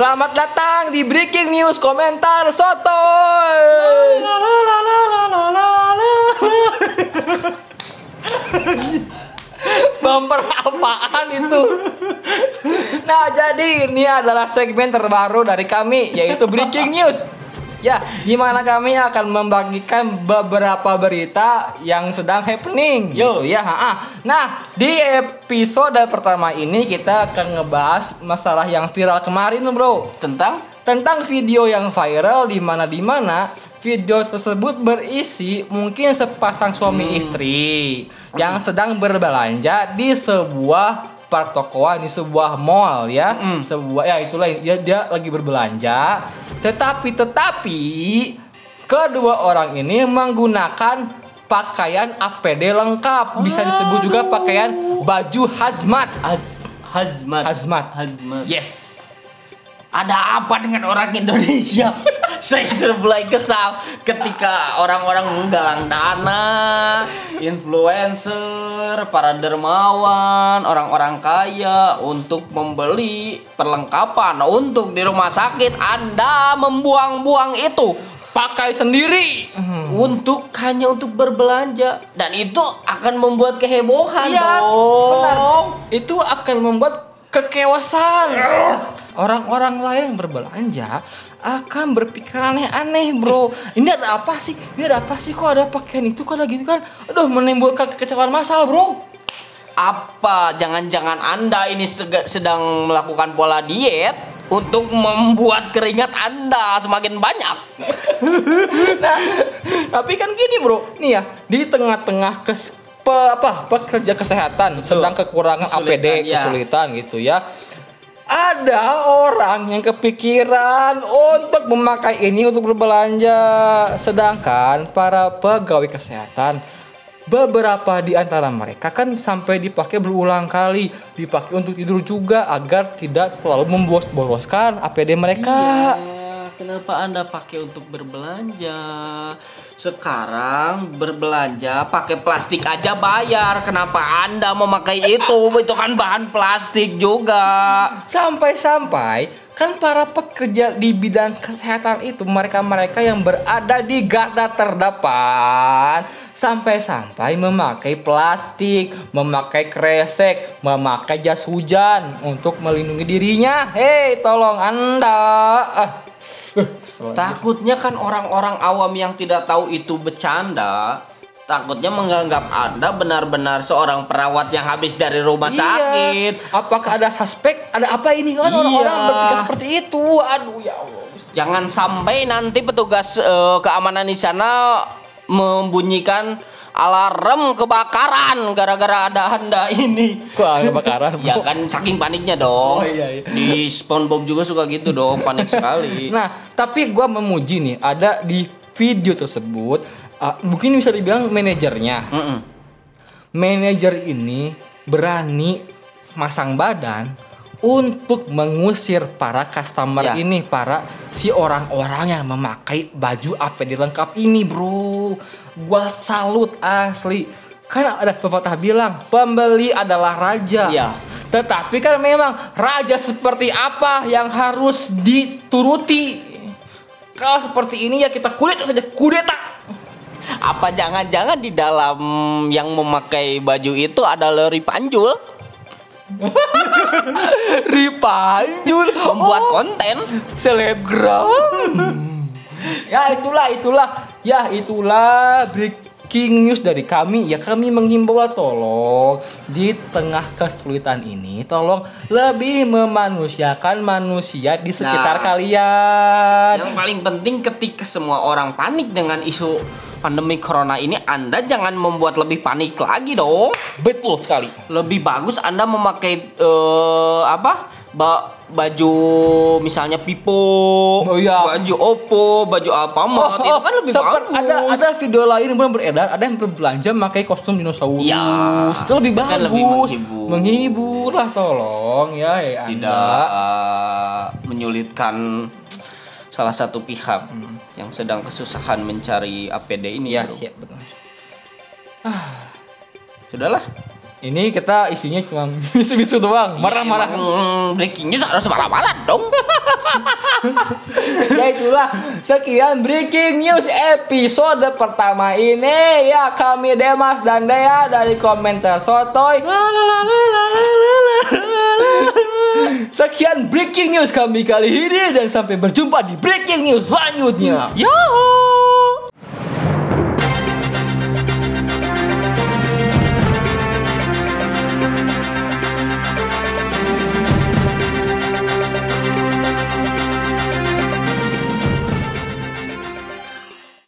datang di Breaking News Komentar Sotoy. Bumper apaan itu? Nah, jadi ini adalah segmen terbaru dari kami yaitu Breaking News. Ya, di mana kami akan membagikan beberapa berita yang sedang happening Yo. gitu ya. ha-ha. Nah, di episode pertama ini kita akan ngebahas masalah yang viral kemarin, Bro Tentang tentang video yang viral di mana di mana video tersebut berisi mungkin sepasang suami istri yang sedang berbelanja di sebuah pertokoan di sebuah mall ya sebuah ya itulah dia dia lagi berbelanja tetapi tetapi kedua orang ini menggunakan pakaian APD lengkap bisa disebut juga pakaian baju hazmat haz hazmat. hazmat Hazmat. yes Ada apa dengan orang Indonesia? Saya mulai kesal ketika orang-orang menggalang dana, influencer, para dermawan, orang-orang kaya untuk membeli perlengkapan untuk di rumah sakit. Anda membuang-buang itu pakai sendiri untuk hanya untuk berbelanja dan itu akan membuat kehebohan Iya, dong. benar. Itu akan membuat kekewasan. Orang-orang lain yang berbelanja akan berpikir aneh-aneh, bro. Ini ada apa sih? Ini ada apa sih? Kok ada pakaian itu? Kok ada gini kan? Aduh, menimbulkan kekecewaan masalah, bro. Apa jangan-jangan Anda ini sedang melakukan pola diet untuk membuat keringat Anda semakin banyak? Nah, tapi kan gini, bro. Nih ya, di tengah-tengah kes pe- apa pekerja kesehatan sedang kekurangan Kesulitan, APD, ya. kesulitan gitu ya. Ada orang yang kepikiran untuk memakai ini untuk berbelanja, sedangkan para pegawai kesehatan beberapa di antara mereka kan sampai dipakai berulang kali, dipakai untuk tidur juga agar tidak terlalu memboros-boroskan APD mereka. Iya, kenapa Anda pakai untuk berbelanja? Sekarang berbelanja pakai plastik aja bayar. Kenapa Anda memakai itu? Itu kan bahan plastik juga. Sampai-sampai kan para pekerja di bidang kesehatan itu mereka-mereka yang berada di garda terdepan sampai-sampai memakai plastik, memakai kresek, memakai jas hujan untuk melindungi dirinya. Hei, tolong Anda. Ah. Takutnya kan orang-orang awam yang tidak tahu itu bercanda Takutnya menganggap Anda benar-benar seorang perawat yang habis dari rumah Iya. sakit Apakah ada suspek? Ada apa ini? Kan Iya. orang-orang berpikir seperti itu. Aduh ya Allah. Jangan sampai nanti petugas eh, keamanan di sana membunyikan alarm kebakaran gara-gara ada Anda ini ada kebakaran? Ya kan saking paniknya dong Oh, iya, iya. Di Spongebob juga suka gitu dong Panik sekali Nah, tapi gua memuji nih, ada di video tersebut, uh, mungkin bisa dibilang manajernya. Mm-mm. Manajer ini berani masang badan untuk mengusir para customer Ya. ini, para si orang-orang yang memakai baju APD lengkap ini, bro. Gua salut asli. Kan ada pepatah bilang, pembeli adalah raja. Iya. Tetapi kan memang raja seperti apa yang harus dituruti. Kalau seperti ini ya kita kudeta saja, kudeta. Apa jangan-jangan di dalam yang memakai baju itu ada Lori Panjul Ripanjul Membuat Oh, konten selebgram. ya itulah itulah ya itulah breaking news dari kami ya kami menghimbau tolong di tengah kesulitan ini tolong lebih memanusiakan manusia di sekitar Nah. kalian. Yang paling penting ketika semua orang panik dengan isu pandemi corona ini Anda jangan membuat lebih panik lagi dong Betul sekali. lebih bagus Anda memakai eh, apa ba- baju misalnya Pipo, Oh, iya. baju Oppo, baju Alfamart itu kan lebih bagus. Ada ada video lain yang beredar, ada yang berbelanja pakai kostum dinosaurus. Iya. Itu lebih Kan bagus. lebih menghibur. menghibur lah tolong ya, ya tidak Anda. eh, menyulitkan salah satu pihak yang sedang kesusahan mencari APD ini. Iya, bro. siap betul. Sudahlah. Ini kita isinya cuma bisu-bisu doang, marah-marah. Ya, breaking news harus marah-marah dong. ya itulah sekian breaking news episode pertama ini ya kami Demas dan Dea dari komentar sotoy sekian breaking news kami kali ini dan sampai berjumpa di breaking news selanjutnya Yahoo!